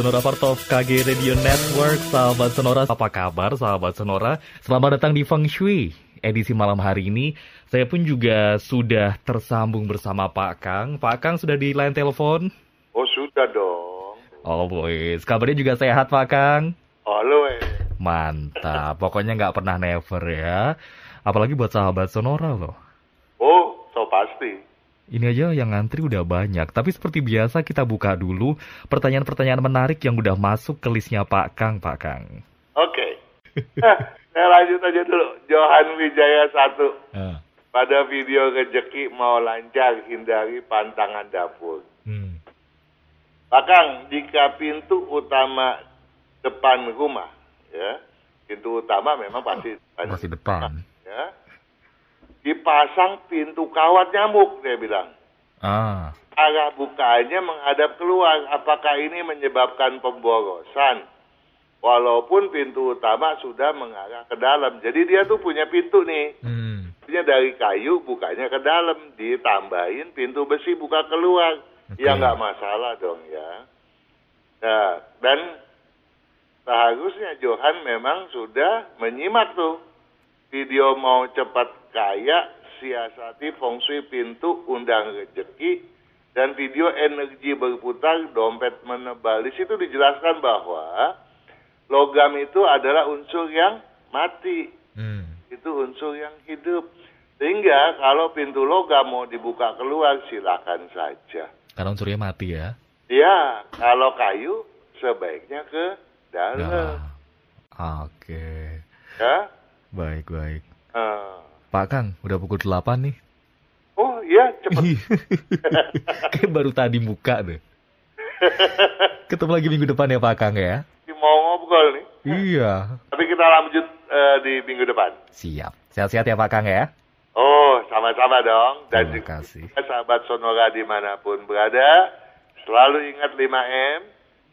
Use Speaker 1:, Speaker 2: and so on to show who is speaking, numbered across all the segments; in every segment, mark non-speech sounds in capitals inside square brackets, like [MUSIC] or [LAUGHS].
Speaker 1: Sonora part of KG Radio Network. Sahabat Sonora, apa kabar sahabat Sonora? Selamat datang di Feng Shui Edisi malam hari ini. Saya pun juga sudah tersambung bersama Pak Kang. Pak Kang sudah di line telepon?
Speaker 2: Oh sudah dong.
Speaker 1: Oh boys, kabarnya juga sehat Pak Kang?
Speaker 2: Halo eh.
Speaker 1: Mantap, pokoknya nggak pernah never ya. Apalagi buat sahabat Sonora loh.
Speaker 2: Oh, so pasti
Speaker 1: ini aja yang ngantri udah banyak, tapi seperti biasa kita buka dulu pertanyaan-pertanyaan menarik yang udah masuk ke listnya Pak Kang, Pak Kang.
Speaker 2: Oke. Okay. saya lanjut aja dulu. Johan Wijaya 1. Uh. Pada video rejeki mau lancar, hindari pantangan dapur. Hmm. Pak Kang, jika pintu utama depan rumah, ya, pintu utama memang pasti
Speaker 1: depan. Masih depan.
Speaker 2: Ya, dipasang pintu kawat nyamuk dia bilang.
Speaker 1: Ah.
Speaker 2: Arah bukanya menghadap keluar. Apakah ini menyebabkan pemborosan? Walaupun pintu utama sudah mengarah ke dalam. Jadi dia tuh punya pintu nih. Hmm. Punya dari kayu bukanya ke dalam. Ditambahin pintu besi buka keluar. Okay. Ya nggak masalah dong ya. Nah, dan seharusnya Johan memang sudah menyimak tuh video mau cepat kaya, siasati feng shui pintu, undang rezeki, dan video energi berputar, dompet menebal. Di situ dijelaskan bahwa logam itu adalah unsur yang mati. Hmm. Itu unsur yang hidup. Sehingga kalau pintu logam mau dibuka keluar, silakan saja.
Speaker 1: Karena unsurnya mati ya?
Speaker 2: Iya, kalau kayu sebaiknya ke dalam.
Speaker 1: Nah, Oke. Okay.
Speaker 2: Ya?
Speaker 1: Baik, baik. Uh. Pak Kang, udah pukul 8 nih.
Speaker 2: Oh iya, cepet. [LAUGHS]
Speaker 1: Kayak baru tadi buka deh. Ketemu lagi minggu depan ya Pak Kang ya.
Speaker 2: Mau ngobrol nih.
Speaker 1: Iya.
Speaker 2: Tapi kita lanjut uh, di minggu depan.
Speaker 1: Siap. Sehat-sehat ya Pak Kang ya.
Speaker 2: Oh, sama-sama dong.
Speaker 1: Dan Terima kasih.
Speaker 2: sahabat Sonora di mana pun berada, selalu ingat 5M.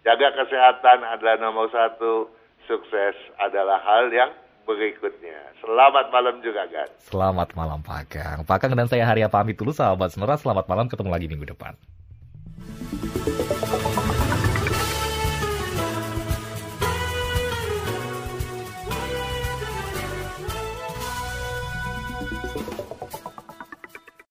Speaker 2: Jaga kesehatan adalah nomor satu. Sukses adalah hal yang berikutnya. Selamat malam juga, kan.
Speaker 1: Selamat malam, Pak Kang. Pak Kang dan saya Haria pamit dulu, sahabat Senora. Selamat malam, ketemu lagi minggu depan.